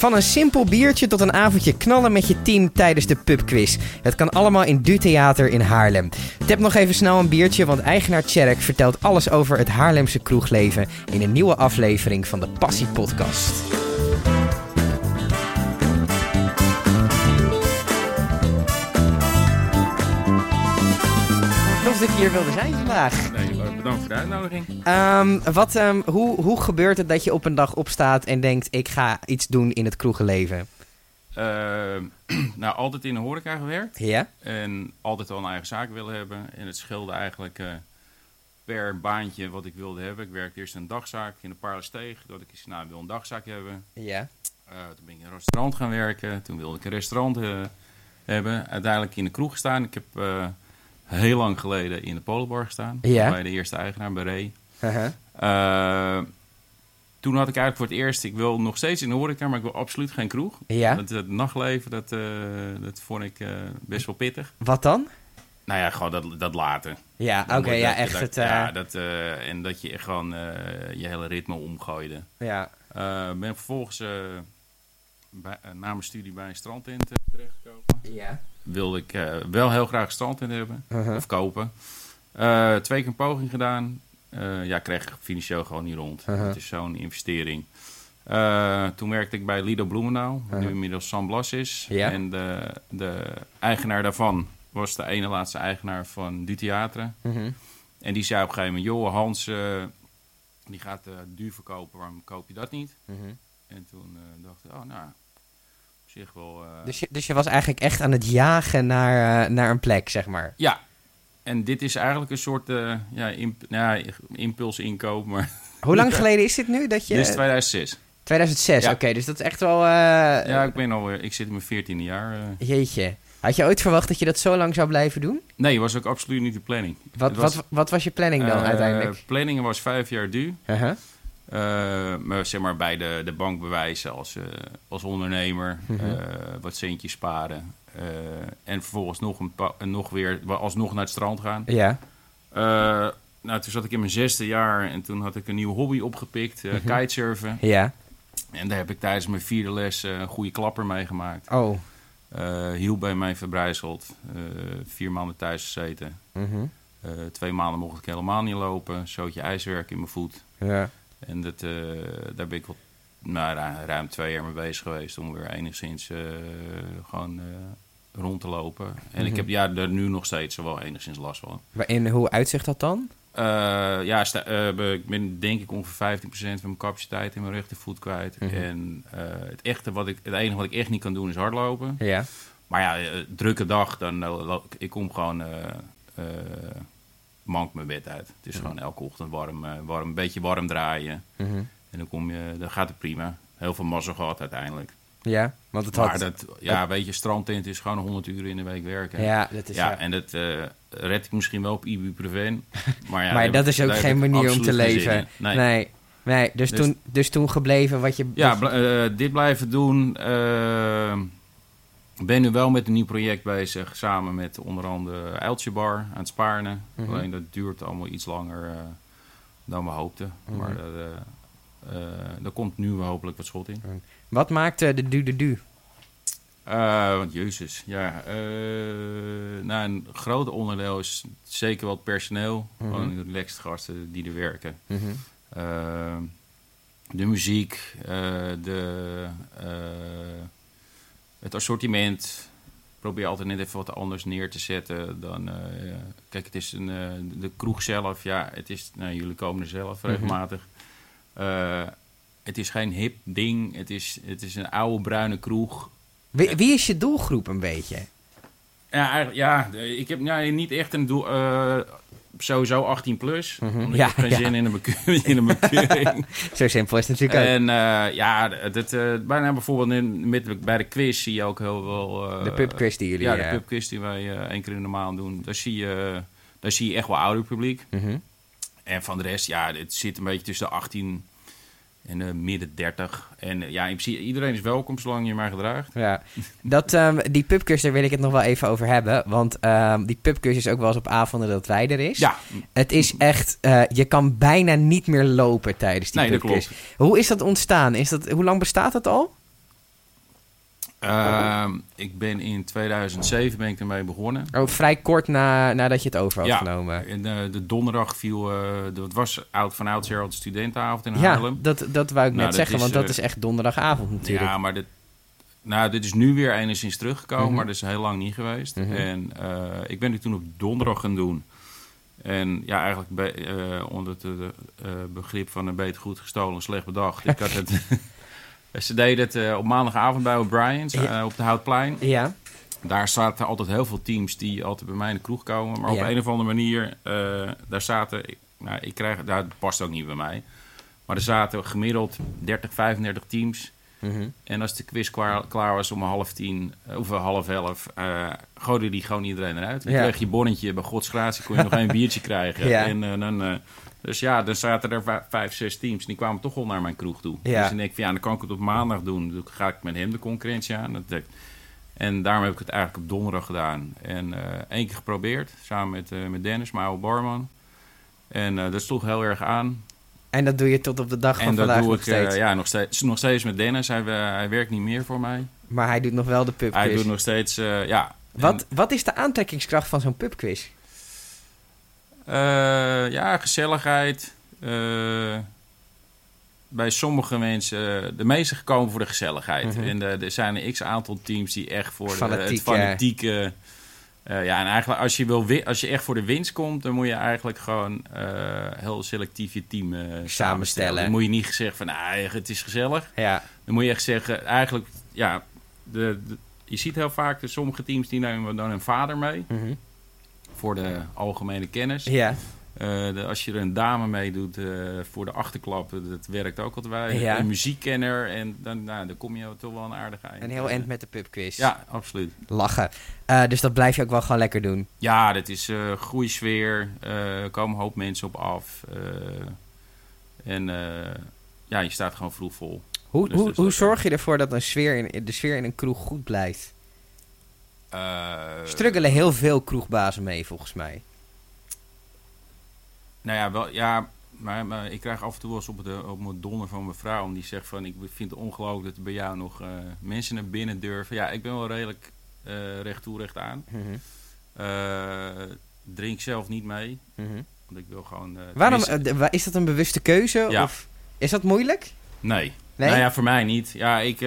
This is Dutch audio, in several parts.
Van een simpel biertje tot een avondje knallen met je team tijdens de pubquiz. Het kan allemaal in Du Theater in Haarlem. Tap nog even snel een biertje, want eigenaar Tjerk vertelt alles over het Haarlemse kroegleven in een nieuwe aflevering van de Passie Podcast. Dat je hier wilde zijn vandaag. Nee, leuk. Bedankt voor de uitnodiging. Ehm, wat, ehm, hoe, hoe gebeurt het dat je op een dag opstaat en denkt: ik ga iets doen in het kroegenleven? Eh, nou, altijd in de horeca gewerkt. Ja? En altijd al een eigen zaak willen hebben. En het scheelde eigenlijk eh, per baantje wat ik wilde hebben. Ik werkte eerst een dagzaak in de Paarlensteeg. Dat ik eens, nou, ik wil een dagzaak hebben. Ja. Eh, toen ben ik in een restaurant gaan werken. Toen wilde ik een restaurant eh, hebben. Uiteindelijk in de kroeg gestaan. Ik heb heel lang geleden in de Polenbar gestaan. Ja. Bij de eerste eigenaar, bij Ray. Uh-huh. Eh, toen had ik eigenlijk voor het eerst, ik wil nog steeds in de horeca, maar ik wil absoluut geen kroeg. Ja. Dat, dat nachtleven, dat, eh, dat vond ik eh, best wel pittig. Wat dan? Nou ja, gewoon dat, dat laten. Ja, oké, ja, echt dat- het. Ja, dat, en dat je gewoon je hele ritme omgooide. ja. Ben vervolgens bij, na mijn studie bij een strandtent terechtgekomen. Ja. Wilde ik eh, wel heel graag een strandtent hebben, Uh-huh. of kopen. Eh, twee keer een poging gedaan. Eh, ja, kreeg financieel gewoon niet rond. Uh-huh. Het is zo'n investering. Toen werkte ik bij Lido Bloemendaal, wat nu Uh-huh. inmiddels San Blas is. Ja. En de, de eigenaar daarvan was de ene laatste eigenaar van Du Theater. Mhm. En die zei op een gegeven moment, joh Hans, die gaat duur verkopen, waarom koop je dat niet? En toen dacht ik, oh nou, zich wel... eh, Dus, je, dus je was eigenlijk echt aan het jagen naar, eh, naar een plek, zeg maar. Ja, en dit is eigenlijk een soort eh, ja, imp nou ja, impulsinkoop, maar Hoe lang geleden is dit nu? Dat je... dit is 2006. 2006, Ja. oké, dus dat is echt wel. Ja, ik ben alweer, ik zit in mijn 14e jaar. Jeetje. Had je ooit verwacht dat je dat zo lang zou blijven doen? Nee, was ook absoluut niet de planning. Wat, was- wat, wat was je planning dan Eh, uiteindelijk? Planningen was vijf jaar duur. Uh-huh. Eh, maar zeg maar bij de, de bank bewijzen als, eh, als ondernemer. Mhm. eh, wat centjes sparen. en vervolgens nog, een pa- nog weer alsnog naar het strand gaan. Ja. Nou, toen zat ik in mijn zesde jaar en toen had ik een nieuwe hobby opgepikt. Mhm. Kitesurfen. Ja. En daar heb ik tijdens mijn vierde les een goede klapper meegemaakt. Oh. Eh hiel bij mij verbrijzeld. Vier maanden thuis gezeten. Mhm. Twee maanden mocht ik helemaal niet lopen. Zootje ijswerk in mijn voet. Ja. En dat, eh, daar ben ik wel nou, ru- ruim twee jaar mee bezig geweest. Om weer enigszins eh, gewoon eh, rond te lopen. En ik Mhm. heb ja, daar nu nog steeds wel enigszins last van. En hoe uitzicht dat dan? Ja, ik ben denk ik ongeveer 15% van mijn capaciteit in mijn rechtervoet kwijt. Mhm. En het, echte wat ik, het enige wat ik echt niet kan doen is hardlopen. Ja. Maar ja, drukke dag, dan ik kom gewoon mank mijn bed uit. Het is gewoon elke ochtend warm, eh, warm, een beetje warm draaien. Mhm. En dan, kom je, dan gaat het prima. Heel veel mazzel gehad uiteindelijk. Ja, want het maar had... dat, ja, weet je, strandtent is gewoon 100 uur in de week werken. Ja, dat is... ja, ja. en dat eh, red ik misschien wel op ibuprofen. Maar, ja, maar dat is ook geen manier om te leven. Nee. Nee. Nee, dus, Dus- toen, dus toen gebleven wat je... Ja, bl- eh, dit blijven doen. Ben nu wel met een nieuw project bezig, samen met onder andere Uiltje Bar aan het Spaarne. Mhm. Alleen dat duurt allemaal iets langer eh, dan we hoopten. Mhm. Maar dat, eh, eh, daar komt nu hopelijk wat schot in. Wat maakte de du de du? Eh, want jezus, ja. eh, nou, een groot onderdeel is zeker wel het personeel. Mhm. Gewoon de relaxed gasten die er werken. Eh, de muziek, eh, de, eh, het assortiment. Probeer altijd net even wat anders neer te zetten dan. eh, kijk, het is een, eh, de kroeg zelf, ja, het is. Nou, jullie komen er zelf Mhm. regelmatig. Eh, het is geen hip ding. Het is, het is een oude bruine kroeg. Wie, wie is je doelgroep een beetje? Ja, ja ik heb ja, niet echt een doel. Sowieso 18 plus. Mhm. Want Ja, geen ja. zin in een, in een bekeuring. Zo simpel is het natuurlijk ook. En eh, ja, dat, eh bijna bijvoorbeeld in, met, bij de quiz zie je ook heel veel... eh, de pubquiz die jullie... Ja, de pubquiz die wij één keer in de maand doen. Daar zie je, daar zie je echt wel ouder publiek. mhm. En van de rest, ja, het zit een beetje tussen de 18 en de midden 30. En eh, ja, in principe, iedereen is welkom zolang je maar gedraagt. Ja, dat, ehm, die pubquiz, daar wil ik het nog wel even over hebben. Want ehm, die pubquiz is ook wel eens op avonden dat wij er is. Ja, Het is echt, eh, je kan bijna niet meer lopen tijdens die nee, klopt. Hoe is dat ontstaan? Is dat, hoe lang bestaat dat al? Ehm, ik ben in 2007 ben ik ermee begonnen. Oh, vrij kort na, nadat je het over had Ja. genomen. En eh, de donderdag viel, eh dat was oud van oudsher al de studentenavond in Ja, Haarlem. dat, dat wou ik Nou, net dat zeggen, is, want dat eh, is echt donderdagavond natuurlijk. Ja, maar dit, nou, dit is nu weer enigszins teruggekomen, Mhm. maar dat is heel lang niet geweest. Mhm. En ik ben het toen op donderdag gaan doen. En ja, eigenlijk onder het begrip van een beter goed gestolen, slecht bedacht. Ik had het, ze deden het eh, op maandagavond bij O'Brien's eh, Ja. op de Houtplein. Ja, Daar zaten altijd heel veel teams die altijd bij mij in de kroeg komen. Maar op een of andere manier, eh, daar zaten... Nou, ik krijg, dat past ook niet bij mij. Maar er zaten gemiddeld 30, 35 teams. Mhm. En als de quiz klaar, klaar was om half tien, eh, of half elf, eh gooide die gewoon iedereen eruit. Dan Ja. kreeg je bonnetje, bij Gods gratie kon je nog een biertje krijgen. Ja. En, eh, dan, eh, dus ja, dan zaten er vij- vijf, zes teams. En die kwamen toch wel naar mijn kroeg toe. Ja. Dus dan denk ik van, ja, dan kan ik het op maandag doen. Dan ga ik met hem de concurrentie aan. Dat, dat- en daarom heb ik het eigenlijk op donderdag gedaan. En eh één keer geprobeerd, samen met, eh, met Dennis, mijn oude barman. En eh, dat sloeg heel erg aan. en dat doe je tot op de dag van En dat vandaag doe nog ik steeds. ja, nog, steeds, nog steeds met Dennis. Hij, hij werkt niet meer voor mij. Maar hij doet nog wel de pubquiz. Hij doet nog steeds, ja. wat, wat is de aantrekkingskracht van zo'n pubquiz? Eh, ja, gezelligheid. eh, bij sommige mensen, de meeste gekomen voor de gezelligheid. Mhm. En eh, er zijn een x-aantal teams die echt voor de, het fanatieke... eh, ja, en eigenlijk als je, wil wi- als je echt voor de winst komt, dan moet je eigenlijk gewoon eh, heel selectief je team eh, samenstellen. Dan moet je niet zeggen van, nou, het is gezellig. Ja, Dan moet je echt zeggen, eigenlijk, ja, de, de- je ziet heel vaak, dat sommige teams die nemen dan een vader mee mhm. Voor de algemene kennis. ja. Eh, de- als je er een dame mee doet eh, voor de achterklap, eh, dat werkt ook altijd. Ja. Een muziekkenner en dan, nou, dan kom je toch wel een aardig eind. een heel eind met de pubquiz. Ja, absoluut. Lachen. Dus dat blijf je ook wel gewoon lekker doen. Ja, dit is goede sfeer. eh, er komen een hoop mensen op af. en ja, je staat gewoon vroeg vol. Hoe, Dus hoe, dat hoe zorg je ervoor dat een sfeer in, de sfeer in een kroeg goed blijft? Eh, Struggelen heel veel kroegbazen mee, volgens mij. Nou ja, wel, ja maar, maar ik krijg af en toe wel eens op, de, op mijn donder van mijn vrouw. En die zegt van, ik vind het ongelooflijk dat er bij jou nog eh, mensen naar binnen durven. Ja, ik ben wel redelijk eh recht toe, recht aan. Mhm, Eh, drink zelf niet mee. mhm. Want ik wil gewoon... eh, Waarom, eh, is dat een bewuste keuze? Ja. Of is dat moeilijk? nee. Nee? Nou ja, voor mij niet. Ja, ik...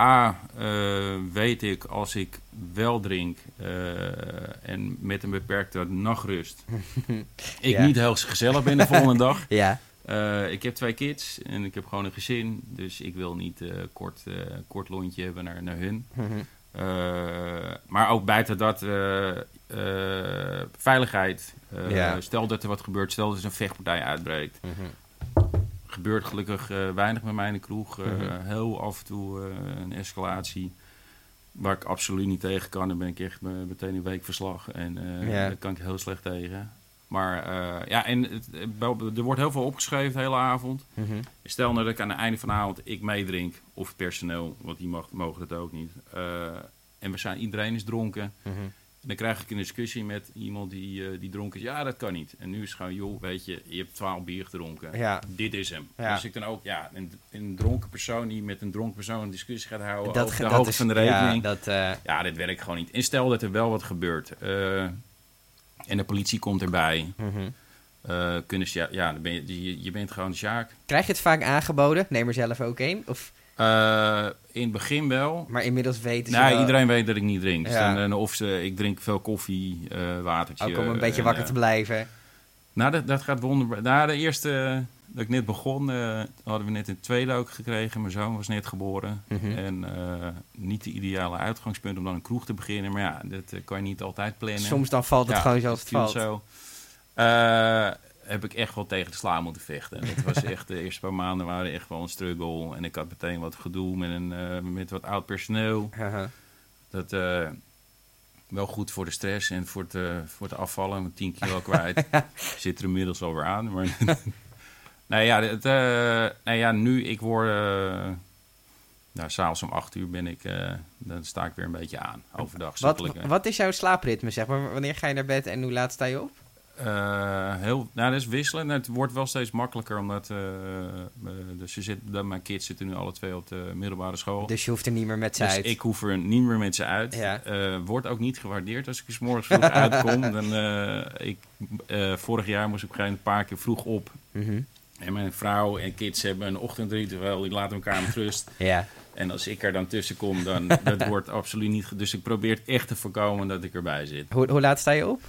A, eh, weet ik als ik wel drink eh, en met een beperkte nachtrust, ik Ja. niet heel gezellig ben de volgende dag. Ja. Eh, ik heb twee kids en ik heb gewoon een gezin. Dus ik wil niet kort, kort lontje hebben naar, naar hun. Mhm. Maar ook buiten dat, veiligheid. Ja. Stel dat er wat gebeurt, stel dat er een vechtpartij uitbreekt. Gebeurt gelukkig eh, weinig met mij in de kroeg. Eh, Mhm. Heel af en toe eh, een escalatie. Waar ik absoluut niet tegen kan. Dan ben ik echt me- meteen een week verslag. En daar kan ik heel slecht tegen. Maar ja, en het, er wordt heel veel opgeschreven de hele avond. Mhm. Stel nou dat ik aan het einde van de avond ik meedrink, of het personeel, want die mag, mogen dat ook niet. En we zijn, iedereen is dronken. Mhm. En dan krijg ik een discussie met iemand die, eh, die dronken is. Ja, dat kan niet. En nu is het gewoon, joh, weet je, je hebt 12 bier gedronken. Ja. Dit is hem. Ja. Dus ik dan ook, ja, een, een dronken persoon die met een dronken persoon een discussie gaat houden Dat, over de hoogte is, van de rekening. Ja, dat, eh, Ja, dit werkt gewoon niet. En stel dat er wel wat gebeurt. eh, en de politie komt erbij. mhm. kunnen ze, ja, ja dan ben je, je, je bent gewoon Sjaak. Krijg je het vaak aangeboden? Neem er zelf ook een. Of, Eh, in het begin wel. maar inmiddels weten ze Nou, wel- iedereen weet dat ik niet drink. Dus dan, eh, of ze, ik drink veel koffie, eh watertje. Ook om een eh, beetje en, wakker eh, te blijven. Nou, dat, dat gaat wonderbaar. Nou, de eerste eh, dat ik net begon, eh, hadden we net een tweede ook gekregen. Mijn zoon was net geboren. Mhm. En eh, niet de ideale uitgangspunt om dan een kroeg te beginnen. Maar ja, dat eh, kan je niet altijd plannen. Soms dan valt het Ja, gewoon zoals het valt. Zo. Heb ik echt wel tegen de sla moeten vechten. Het was echt, de eerste paar maanden waren echt wel een struggle. En ik had meteen wat gedoe met, een, eh, met wat oud personeel. Dat eh, wel goed voor de stress en voor het, eh, voor het afvallen. Met 10 kilo kwijt. Zit er inmiddels alweer aan. Maar nou ja, het, nou ja, nu ik word... nou, s'avonds om 8 uur ben ik... dan sta ik weer een beetje aan. Overdag wat, wat is jouw slaapritme, zeg maar? Wanneer ga je naar bed en hoe laat sta je op? Eh, heel, nou, dat is wisselen. Het wordt wel steeds makkelijker, omdat eh, eh, dus je zit, mijn kids zitten nu alle twee op de middelbare school. Dus je hoeft er niet meer met ze Dus uit. ik hoef er niet meer met ze uit. Ja. Wordt ook niet gewaardeerd als ik 's morgens vroeg uitkom. Dan, ik, vorig jaar moest ik op een paar keer vroeg op. Mhm. En mijn vrouw en kids hebben een ochtendritueel. Die laten elkaar met rust. Ja. En als ik er dan tussen kom, dan dat wordt absoluut niet... Dus ik probeer het echt te voorkomen dat ik erbij zit. Hoe, hoe laat sta je op?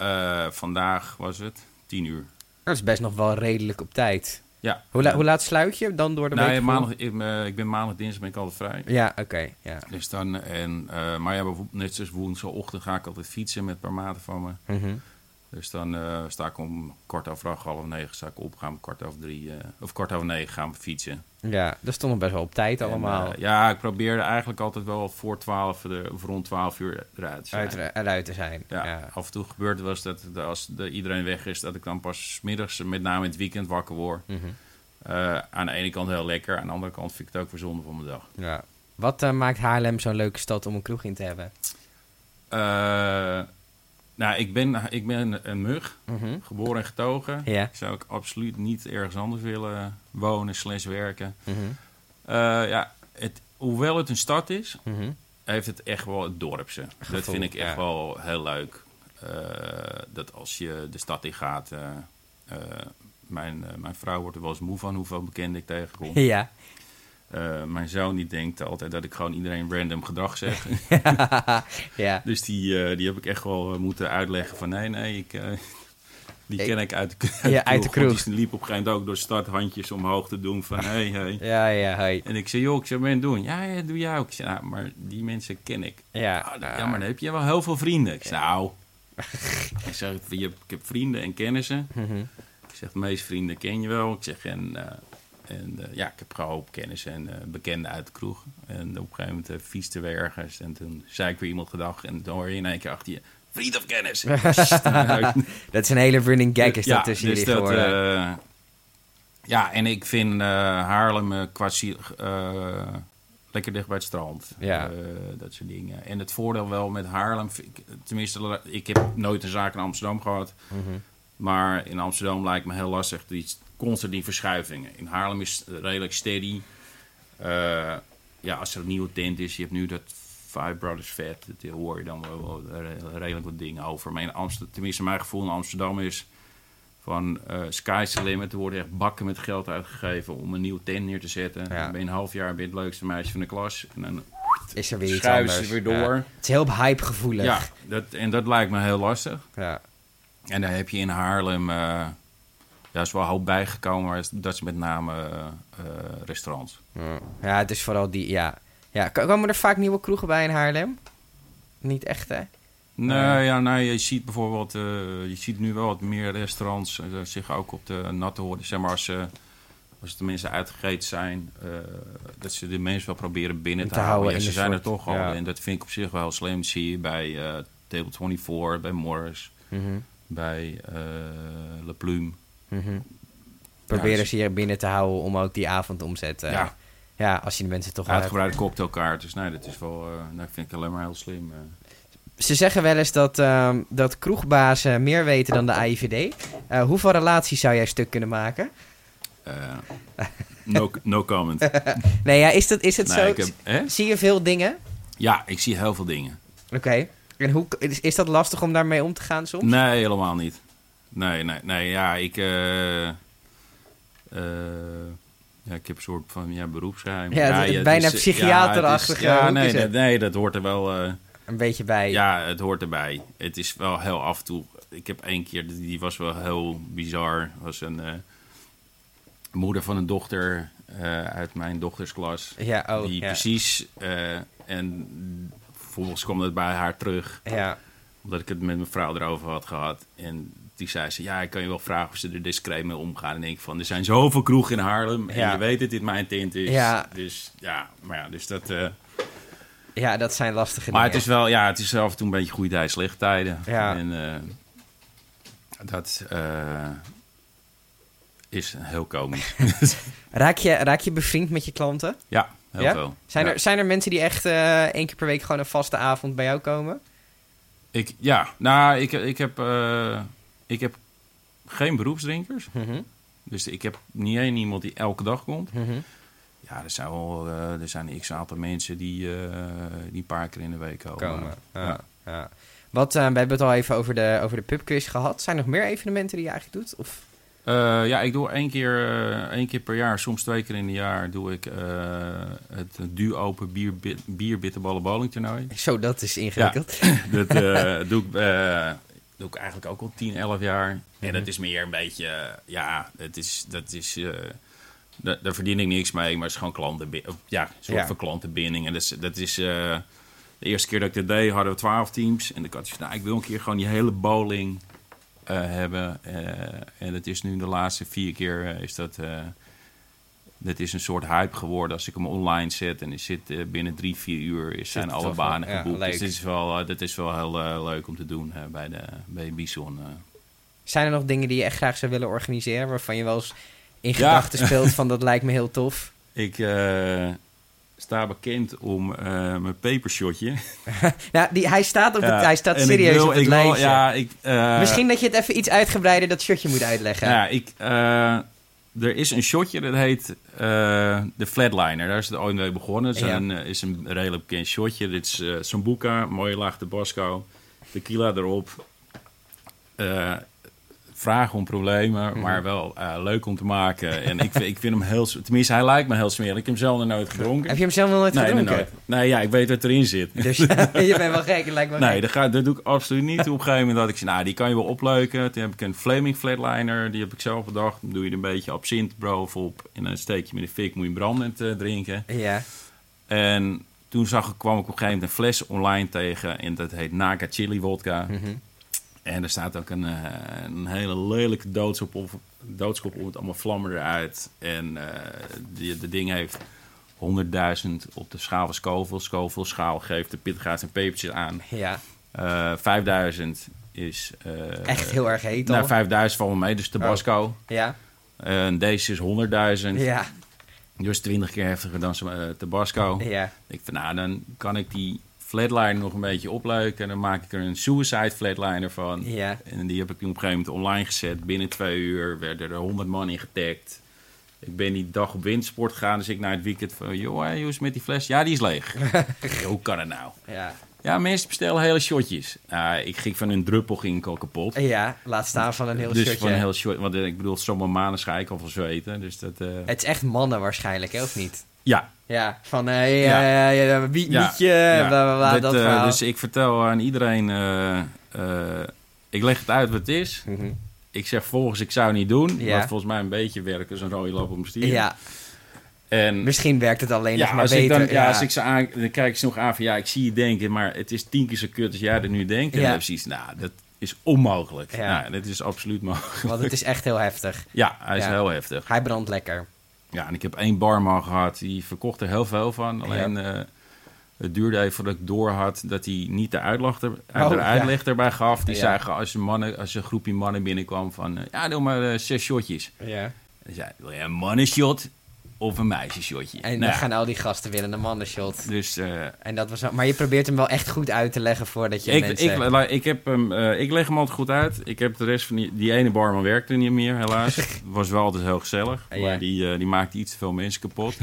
Eh, vandaag was het tien uur. Dat is best nog wel redelijk op tijd. Ja. Hoe, la- hoe laat sluit je dan door de Nou, week? voor? maandag, ik, eh, ik ben maandag, dinsdag ben ik altijd vrij. Ja, oké. ja. Dus dan, en, eh, maar ja, net zoals woensdagochtend ga ik altijd fietsen met een paar maten van me. Mhm. Dus dan eh, sta ik om kwart over acht, half negen sta ik op. Gaan we kwart over drie, eh, of kwart over negen gaan we fietsen. Ja, dat stond nog best wel op tijd allemaal. En, eh, ja, ik probeerde eigenlijk altijd wel voor twaalf, de, of rond twaalf uur eruit te zijn. uit, eruit te zijn. Ja, Ja. af en toe gebeurt het wel eens dat als de, iedereen weg is, dat ik dan pas middags, met name in het weekend, wakker word. Mhm. Aan de ene kant heel lekker, aan de andere kant vind ik het ook weer zonde van mijn dag. ja. Wat maakt Haarlem zo'n leuke stad om een kroeg in te hebben? Eh, nou, ik ben, ik ben een mug, Mhm. geboren en getogen. Ja. Ik zou ook absoluut niet ergens anders willen wonen slash werken. Eh, ja, het, hoewel het een stad is, Mhm. heeft het echt wel het dorpse. dat vind ik echt ja. wel heel leuk. Eh, dat als je de stad in gaat... eh, mijn, mijn vrouw wordt er wel eens moe van hoeveel bekenden ik tegenkom. Ja. Eh, mijn zoon die denkt altijd dat ik gewoon iedereen random gedrag zeg. ja. dus die, eh, die heb ik echt wel eh, moeten uitleggen van nee, nee, ik, die ken ik uit de, Ja, uit de kroeg. Die liep op een gegeven moment ook door de stad handjes omhoog te doen van hey, hey. Ja, ja, hoi. En ik zei, joh, ik zou het doen. Ja, ja, doe jij ook. Ik zei, nou, maar die mensen ken ik. Ja. Ah, ja, maar dan heb je wel heel veel vrienden. Ik zei, nou... ik zeg, je, hebt- ik heb vrienden en kennissen. Mhm. Ik zeg, de meeste vrienden ken je wel. Ik zeg, en, en eh, ja, ik heb een hoop kennissen en eh, bekenden uit de kroeg. En op een gegeven moment uh, we ergens. En toen zei ik weer iemand gedag. En dan hoor je in één keer achter je, vriend of kennis. Dat is een hele running gag is dat tussen dus jullie dat, geworden. ja, en ik vind Haarlem qua lekker dicht bij het strand. Ja. Dat soort dingen. En het voordeel wel met Haarlem, ik, tenminste, ik heb nooit een zaak in Amsterdam gehad. Mhm. Maar in Amsterdam lijkt me heel lastig, die, constant die verschuivingen. In Haarlem is het redelijk steady. Eh, ja, als er een nieuwe tent is, je hebt nu dat Five Brothers Vet, daar hoor je dan wel, wel re- redelijk wat dingen over. Maar in Amsterdam, tenminste mijn gevoel in Amsterdam is van eh sky's the limit. Er worden echt bakken met geld uitgegeven om een nieuwe tent neer te zetten. Ja. Dan ben je een half jaar ben je het leukste meisje van de klas. En dan Is er weer iets anders. ze weer door. Ja. Ja, Het is heel hype gevoelig. dat, en dat lijkt me heel lastig. Ja. En daar heb je in Haarlem, eh ja, is wel hoop bijgekomen, maar dat is met name eh, restaurants. Ja. Het is vooral die, ja. ja. Komen er vaak nieuwe kroegen bij in Haarlem? Niet echt, hè? Nee, Eh. ja, nee, je ziet bijvoorbeeld, je ziet nu wel wat meer restaurants zich ook op de natte horen. Zeg maar als ze, als de mensen uitgegeten zijn, dat ze de mensen wel proberen binnen Te te, houden houden. Ja, ze zijn er toch al. ja. En dat vind ik op zich wel slim. Dat zie je bij Table 24, bij Morris, Mhm. bij Le Plume. Mhm. Proberen ze hier binnen te houden om ook die avondomzet... eh, Ja. ja, als je de mensen toch hebt. Uitgebreide cocktailkaart. Dus nee, dat is wel, eh dat vind ik alleen maar heel slim. eh. Ze zeggen wel eens dat, ehm, dat kroegbazen meer weten dan de AIVD. Hoeveel relaties zou jij stuk kunnen maken? No, no comment. Nee, ja, is, dat, is het Nee, zo? ik heb, hè? Zie je veel dingen? Ja, ik zie heel veel dingen. Oké. En hoe, is, is dat lastig om daarmee om te gaan soms? Nee, helemaal niet. Nee, nee, nee. Ja, ik... eh, eh, ja, ik heb een soort van ja, beroepsgeheim. Ja, bijna psychiaterachtige Ja, hoek nee, is nee, dat hoort er wel... eh, Een beetje bij. ja, het hoort erbij. Het is wel heel af en toe... Ik heb één keer, die was wel heel bizar. was een eh, moeder van een dochter eh, uit mijn dochtersklas. Ja, oh, die precies... eh, en vervolgens kwam het bij haar terug. Ja, Omdat ik het met mijn vrouw erover had gehad. En die zei ze, ja, ik kan je wel vragen of ze er discreet mee omgaan. En denk ik van, er zijn zoveel kroegen in Haarlem. En Ja. je weet dat dit mijn tint is. Ja. Dus ja, maar ja, dus dat... eh, ja, dat zijn lastige maar het is wel, ja, het is af en toe een beetje goede tijden, slechte tijden. Ja. En eh, dat eh, is heel komisch. Raak, je, raak je bevriend met je klanten? ja, heel Ja? veel. Zijn, Ja. er, zijn er mensen die echt één keer per week gewoon een vaste avond bij jou komen? Ik, ja, nou, ik, ik heb... ik heb geen beroepsdrinkers. Mhm, Dus ik heb niet één iemand die elke dag komt. mhm. Ja, er zijn wel eh, er zijn x aantal mensen die, eh, die een paar keer in de week komen. Komen. Ja. Ja. Wat, eh, we hebben het al even over de, over de pubquiz gehad. Zijn er nog meer evenementen die je eigenlijk doet? Of? Ja, ik doe één keer, één keer per jaar, soms twee keer in een jaar, doe ik het duo-open bier, bier bitterballen bowling toernooi. Zo, dat is ingewikkeld. Dat doe, ik, doe ik eigenlijk ook al 10, 11 jaar. En Mhm. dat is meer een beetje, eh, ja, dat is, dat is, da- daar verdien ik niks mee, maar het is gewoon klanten, ja, een soort Ja. van klantenbinding. En dat is, dat is eh, de eerste keer dat ik dat deed, hadden we 12 teams. En ik had dus, nou, ik wil een keer gewoon die hele bowling hebben. En het is nu de laatste vier keer is dat... dat is een soort hype geworden als ik hem online zet. En is zit eh, binnen drie, vier uur is, zijn het alle wel- banen ja, geboekt. leuk. dus dit is wel, eh, dat is wel heel eh, leuk om te doen bij, de, bij Bison. Zijn er nog dingen die je echt graag zou willen organiseren... waarvan je wel eens in Ja. gedachten speelt van dat lijkt me heel tof? Ik sta bekend om mijn pepershotje. Nou, die, hij staat, op het, Ja, hij staat serieus wil- op het wil- lijstje. ja, ik, Misschien dat je het even iets uitgebreider dat shirtje moet uitleggen. Ja, ik, er is een shotje dat heet eh, de Flatliner. Daar is het ooit mee begonnen. Het is, Ja. een, eh, is een redelijk bekend shotje. Dit is eh Sambuca, mooie laag Tabasco, tequila erop. Vragen om problemen, Mhm. maar wel eh, leuk om te maken. En ik, vind- ik vind hem heel... Tenminste, hij lijkt me heel smerig. Ik heb hem zelf nog nooit gedronken. Heb je hem zelf nog nooit nee, gedronken? nooit. Nee, ja, ik weet wat erin zit. Dus je bent wel gek, lijkt me Nee, gek. dat, ga, dat doe ik absoluut niet. Op een gegeven moment dat ik zei, nou, die kan je wel opleuken. Toen heb ik een Flaming Flatliner, die heb ik zelf bedacht. Dan doe je er een beetje absint bovenop en dan steek je met de fik, moet je brandend eh, drinken. Ja, En toen zag ik, kwam ik op een gegeven moment een fles online tegen en dat heet Naga Chili Vodka. mhm. En er staat ook een, eh, een hele lelijke doodskop op, doodskop op, met allemaal vlammen eruit. En eh die, de ding heeft 100.000 op de schaal van Scoville. Scoville schaal geeft de pitgaats en pepertjes aan. ja. Eh 5000 is... eh, echt heel erg heet Nou, al. 5000 valt me mee, dus Tabasco. Ja, En deze is 100.000. ja, Dus 20 keer heftiger dan Tabasco. ja. Ik van, nou, dan kan ik die flatliner nog een beetje opleuken. En dan maak ik er een suicide flatliner van. Ja, En die heb ik op een gegeven moment online gezet. Binnen twee uur werden er 100 man in getagd. Ik ben die dag op windsport gegaan, dus ik naar het weekend van... joh, hey, hoe is het met die fles? Ja, die is leeg. Hoe kan het nou? ja. Ja, mensen bestellen hele shotjes. Nou, ik ging van een druppel ging ik al kapot. Ja, laat staan van een heel dus shirtje. van een heel short, want eh, ik bedoel, zomaar maanden ga ik al van zweten. Dus dat, eh, Het is echt mannen waarschijnlijk, hè, of niet? Ja, Ja, van eh Ja. ja, wie, ja, mietje, ja. bla bla bla, Dat, dat eh. Dus ik vertel aan iedereen, eh, ik leg het uit wat het is. Mhm. Ik zeg volgens, ik zou het niet doen. Ja. Wat volgens mij een beetje werkt als een rode lap op mijn stier. Ja, En misschien werkt het alleen nog ja, maar als ik beter. dan, ja, als ik ze aan, dan kijk ik ze nog aan van ja, ik zie je denken, maar het is tien keer zo kut als jij er nu denkt. En dan zoiets, nou, dat is onmogelijk. Ja. Nou, dat is absoluut mogelijk. Want het is echt heel heftig. Ja, hij is Ja. heel heftig. Hij brandt lekker. Ja, en ik heb één barman gehad, die verkocht er heel veel van. Alleen eh, het duurde even voordat ik door had dat hij niet de uitleg, er, Oh, de ja. uitleg erbij gaf. Die zei als een, mannen, als een groepje mannen binnenkwam van, eh, ja, doe maar eh, zes shotjes. Ja. En zei, wil je een mannenshot of een meisjeshotje? En Nou dan gaan al die gasten in de mannenshot. Dus eh, En dat was, maar je probeert hem wel echt goed uit te leggen voordat je ik, mensen... ik, la- ik, heb hem, eh, ik leg hem altijd goed uit. Ik heb de rest van die, die ene barman werkte niet meer, helaas. Was wel altijd heel gezellig. Ja. Maar die, eh, die maakte iets te veel mensen kapot.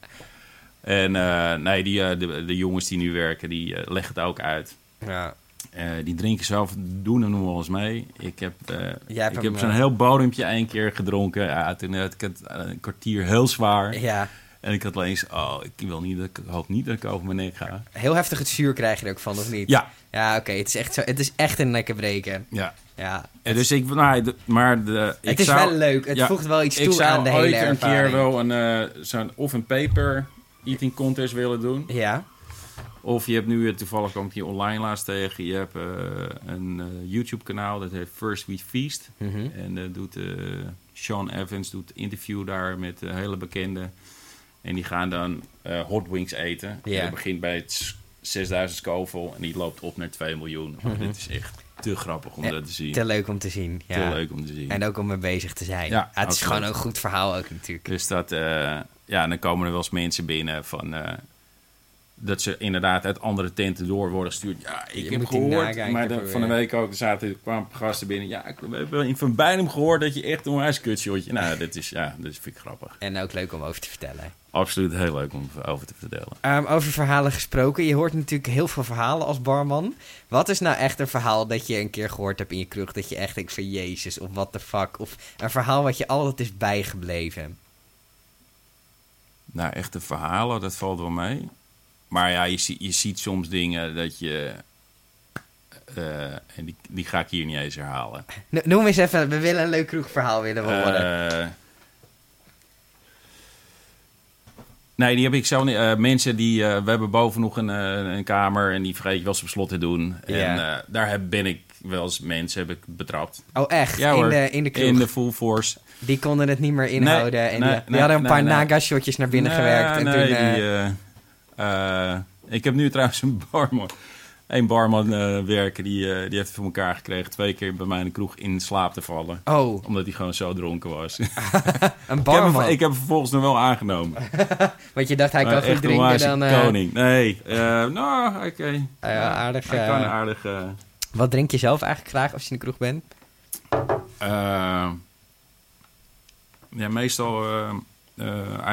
en nee, die, de, de jongens die nu werken, die leggen het ook uit. ja. Eh, die drinken zelf, doen er nog wel eens mee. Ik heb, eh, ik heb zo'n eh, heel bodempje één keer gedronken. Ja, toen had ik het een kwartier heel zwaar. ja, En ik had alleen eens, oh, ik, wil niet, dat ik hoop niet dat ik over mijn nek ga. heel heftig het zuur krijg je er ook van, of niet? Ja, Ja, oké, het is echt zo. Het is echt een nekkenbreken. ja. Ja. En dus ik, nou, maar de, ik het is zou, wel leuk. Het ja, voegt wel iets ik toe zou aan de hele ooit een ervaring. keer wel een, zo'n of een paper eating contest willen doen. Ja. Of je hebt nu, toevallig kwam ik hier online laatst tegen, je hebt eh, een eh, YouTube kanaal, dat heet First We Feast. Mhm. En dat doet eh, Sean Evans doet interview daar met hele bekenden. En die gaan dan hot wings eten. En dat begint bij het s- 6000 Scoville en die loopt op naar 2 miljoen. Maar Mhm. Dit is echt te grappig om dat te zien. Te leuk om te zien. Ja. Te leuk om te zien. En ook om mee bezig te zijn. Ja, het is gewoon een goed verhaal ook natuurlijk. Dus dat, eh, ja, dan komen er wel eens mensen binnen van, dat ze inderdaad uit andere tenten door worden gestuurd. Ja, ik Je heb gehoord, maar de- van de week ook, zaten, kwamen gasten binnen. Ja, ik we hebben Van Bijnem gehoord dat je echt een wijs kutshotje. Nou, dat is, ja, dat vind ik grappig. En ook leuk om over te vertellen. Absoluut heel leuk om over te vertellen. Ehm, over verhalen gesproken. Je hoort natuurlijk heel veel verhalen als barman. Wat is nou echt een verhaal dat je een keer gehoord hebt in je kroeg? Dat je echt denkt van Jezus of what the fuck? Of een verhaal wat je altijd is bijgebleven? Nou, echte verhalen, dat valt wel mee. Maar ja, je, zie- je ziet soms dingen dat je... eh, en die, die ga ik hier niet eens herhalen. No- Noem eens even, we willen een leuk kroegverhaal willen we horen. Eh, nee, die heb ik zelf niet. Eh, mensen die. we hebben boven nog een, een kamer en die vergeet je wel eens op slot te doen. En daar heb, ben ik wel eens mensen heb ik betrapt. oh echt? Ja in, de, in de kroeg? In de full force. Die konden het niet meer inhouden. en nee, die nee, hadden een paar naga-shotjes naar binnen gewerkt. En toen, die, eh, ik heb nu trouwens een barman. Een barman eh, werken die, eh, die heeft het voor elkaar gekregen twee keer bij mij in de kroeg in slaap te vallen. oh, Omdat hij gewoon zo dronken was. een ik, heb hem, barman. ik heb hem vervolgens nog wel aangenomen. Want je dacht, hij kan goed drinken. Dan, koning. Nee, nou, oké. Ja, aardig, Hij kan aardig... Wat drink je zelf eigenlijk graag als je in de kroeg bent? ja, meestal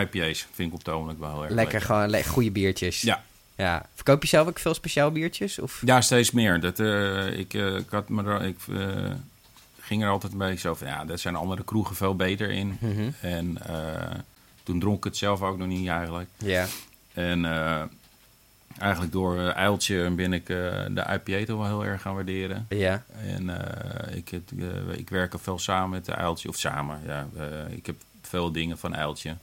IPA's vind ik op het ogenblik wel heel erg Lekker, gewoon le goede biertjes. Ja. ja. Verkoop je zelf ook veel speciaal biertjes? Of? Ja, steeds meer. Dat, eh, ik, eh, ik, had me er, ik eh, ging er altijd een beetje zo van... Ja, daar zijn andere kroegen veel beter in. Mhm. En eh, toen dronk ik het zelf ook nog niet eigenlijk. Ja. En eh, eigenlijk door uh, Eiltje ben ik eh, de IPA toch wel heel erg gaan waarderen. Ja. En eh, ik, heb, eh, ik werk al veel samen met de Eiltje. Of samen, ja. eh, ik heb veel dingen van Eiltje.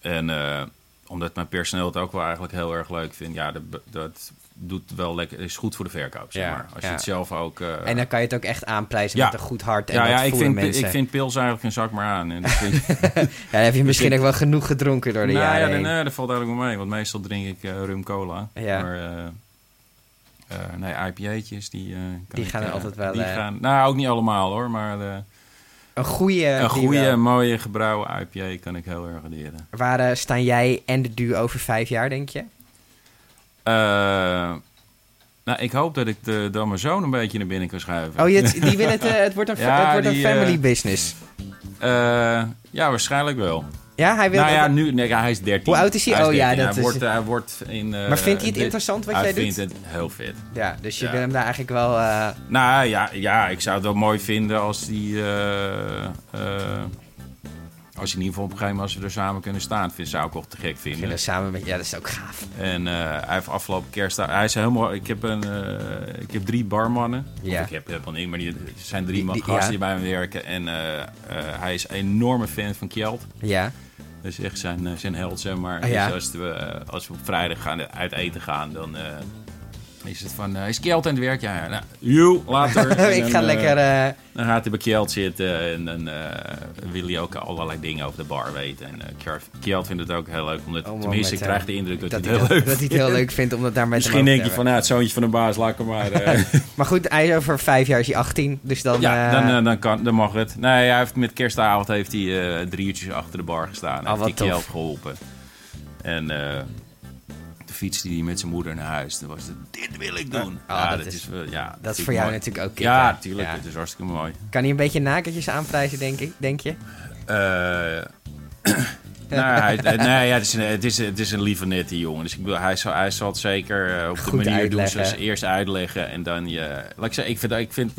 En eh, omdat mijn personeel het ook wel eigenlijk heel erg leuk vindt. Ja, dat, dat doet wel lekker. is goed voor de verkoop, zeg maar. Als ja. je het zelf ook... eh, En dan kan je het ook echt aanprijzen Ja. met een goed hart. En ja, ja ik, vind, mensen. ik vind pils eigenlijk een zak maar aan. En dat vind, Ja, dan heb je misschien ik- ook wel genoeg gedronken door de nou, jaren ja, nee, dat valt eigenlijk wel mee. Want meestal drink ik eh, rum cola. Ja. Maar nee, IPA'tjes, die, Die gaan er altijd wel, Die gaan, nou, ook niet allemaal hoor. Maar Een goede. een goede, mooie gebrouwen IPA kan ik heel erg waarderen. Waar eh, staan jij en de duo over vijf jaar, denk je? Eh, nou, ik hoop dat ik de, dan mijn zoon een beetje naar binnen kan schuiven. Oh, je, die wil het, eh, het wordt een, Ja, het wordt een family business. Ja, waarschijnlijk wel. Ja, hij wil nou ja, nu, nee, hij is 13. Hoe oud is hij? Oh ja, 13. dat hij is- Wordt, hij wordt in, eh, Maar vindt hij het interessant wat hij jij doet? vindt het heel vet. Ja, dus je Ja. wil hem daar eigenlijk wel... eh, Nou ja, ja, ik zou het wel mooi vinden als die. eh, als je in ieder geval op een gegeven moment als we er samen kunnen staan. Vind, zou ik ook te gek vinden. samen met... Ja, dat is ook gaaf. En hij heeft afgelopen kerst. Hij is helemaal. Ik heb, een, ik heb drie barmannen. Ja. Of ik heb helemaal niet, maar die, er zijn drie Die- die- gasten ja. die bij me werken. En hij is een enorme fan van Kjeld. Ja. Dat is echt zijn, eh, zijn held, zeg maar. Ah, ja. Dus als we, eh, als we op vrijdag gaan uit eten gaan, dan eh, is het van... eh, is Kjeld aan het werk? Ja, ja. Nou, joe, later. En ik ga eh, lekker... eh, dan gaat hij bij Kjeld zitten en dan eh, wil hij ook allerlei dingen over de bar weten. En eh, Kjeld- vindt het ook heel leuk, omdat, om- om tenminste, ik krijg de indruk dat, dat hij het heel dat, leuk dat hij het heel leuk vindt om dat daar met Misschien denk je van, nou, het zoontje van de baas, laat hem maar... eh. Maar goed, hij is over vijf jaar is hij 18, dus dan... ja, dan, dan, kan, dan mag het. Nee, hij heeft met kerstavond heeft hij eh, drie uurtjes achter de bar gestaan. Oh, heeft wat hij Kjeld geholpen. En eh de fietste hij met zijn moeder naar huis. Toen was het, dit wil ik doen. Ah, ja, dat dat, is- ja, dat is voor jou mooi. natuurlijk ook Ja. Ja. Het is hartstikke mooi. Kan hij een beetje nakertjes aanprijzen, denk, ik, denk je? Eh, nou, hij, hij- nee, ja, het, is een, het, is, het is een lieve nette jongen. Dus ik bedoel, hij zal, hij zal het zeker eh, op Goed de manier uitleggen. doen. Zoals eerst uitleggen en dan je... Laat ik zeggen, ik vind, ik vind,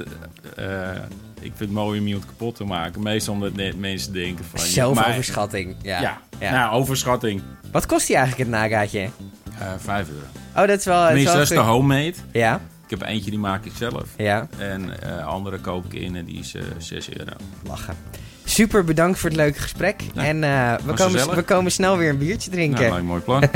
eh, ik vind het mooi om iemand kapot te maken. Meestal omdat net mensen denken van... Zelfoverschatting. Ja. Ja, Ja. Nou, overschatting. Wat kost hij eigenlijk het nagaatje? Eh vijf euro. Oh, dat is wel... Tenminste, dat is de homemade. Ja, Ik heb eentje die maak ik zelf. ja, En eh andere koop ik in en die is eh 6 euro. lachen. Super bedankt voor het leuke gesprek. Ja, en eh, we, komen, we komen snel weer een biertje drinken. Nou, een mooi plan.